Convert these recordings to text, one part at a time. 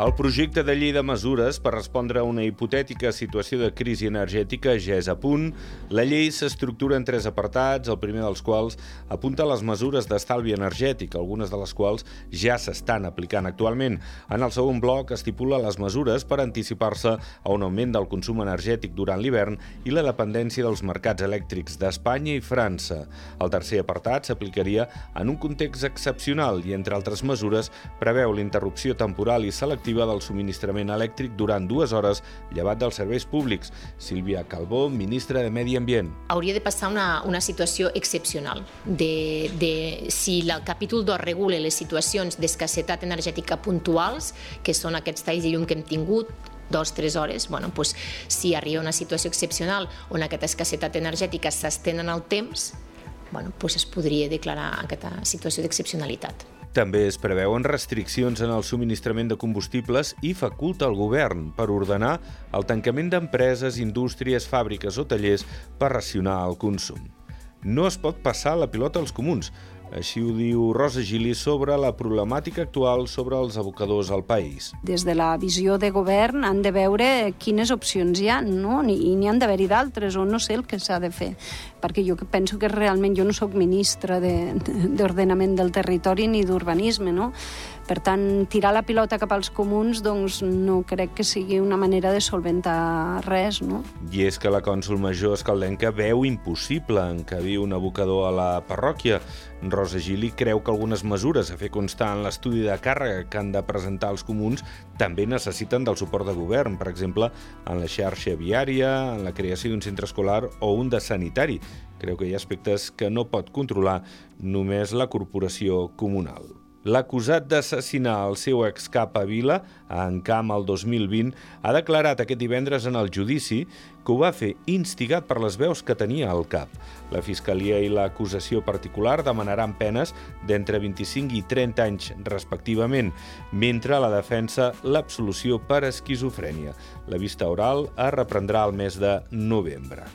El projecte de llei de mesures per respondre a una hipotètica situació de crisi energètica ja és a punt. La llei s'estructura en tres apartats, el primer dels quals apunta les mesures d'estalvi energètic, algunes de les quals ja s'estan aplicant actualment. En el segon bloc estipula les mesures per anticipar-se a un augment del consum energètic durant l'hivern i la dependència dels mercats elèctrics d'Espanya i França. El tercer apartat s'aplicaria en un context excepcional i, entre altres mesures, preveu l'interrupció temporal i selectiva efectiva del subministrament elèctric durant dues hores, llevat dels serveis públics. Sílvia Calbó, ministra de Medi Ambient. Hauria de passar una, una situació excepcional. De, de, si el capítol 2 regula les situacions d'escassetat energètica puntuals, que són aquests talls de llum que hem tingut, dos, tres hores, bueno, doncs, si arriba una situació excepcional on aquesta escassetat energètica s'estén en el temps, bueno, doncs es podria declarar aquesta situació d'excepcionalitat. També es preveuen restriccions en el subministrament de combustibles i faculta el govern per ordenar el tancament d'empreses, indústries, fàbriques o tallers per racionar el consum. No es pot passar la pilota als comuns, així ho diu Rosa Gili sobre la problemàtica actual sobre els abocadors al país. Des de la visió de govern han de veure quines opcions hi ha, no? i n'hi han d'haver-hi d'altres, o no sé el que s'ha de fer, perquè jo penso que realment jo no sóc ministra d'ordenament de, del territori ni d'urbanisme, no? Per tant, tirar la pilota cap als comuns doncs, no crec que sigui una manera de solventar res. No? I és que la cònsul major escaldenca veu impossible encabir un abocador a la parròquia. Rosa Gili creu que algunes mesures a fer constar en l'estudi de càrrega que han de presentar els comuns també necessiten del suport de govern, per exemple, en la xarxa viària, en la creació d'un centre escolar o un de sanitari. Creu que hi ha aspectes que no pot controlar només la corporació comunal. L'acusat d'assassinar el seu excap a Vila, a Encamp el 2020, ha declarat aquest divendres en el judici que ho va fer instigat per les veus que tenia al cap. La Fiscalia i l'acusació particular demanaran penes d'entre 25 i 30 anys, respectivament, mentre la defensa l'absolució per esquizofrènia. La vista oral es reprendrà el mes de novembre.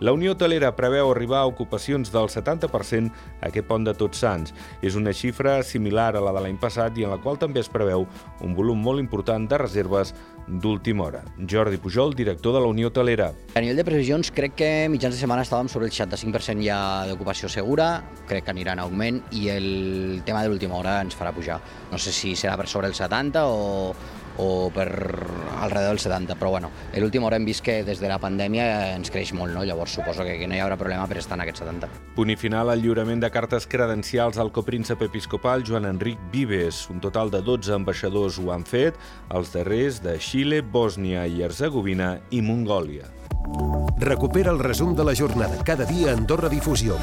La Unió Hotelera preveu arribar a ocupacions del 70% a aquest pont de Tots Sants. És una xifra similar a la de l'any passat i en la qual també es preveu un volum molt important de reserves d'última hora. Jordi Pujol, director de la Unió Hotelera. A nivell de previsions, crec que mitjans de setmana estàvem sobre el 65% ja d'ocupació segura, crec que anirà en augment i el tema de l'última hora ens farà pujar. No sé si serà per sobre el 70 o, o per alrededor del 70, però bueno, l'última hora hem vist que des de la pandèmia ens creix molt, no? llavors suposo que, que no hi haurà problema per estar en aquest 70. Punt i final al lliurament de cartes credencials al copríncep episcopal Joan Enric Vives. Un total de 12 ambaixadors ho han fet, els darrers de Xile, Bòsnia i Herzegovina i Mongòlia. Recupera el resum de la jornada cada dia a Andorra Difusió.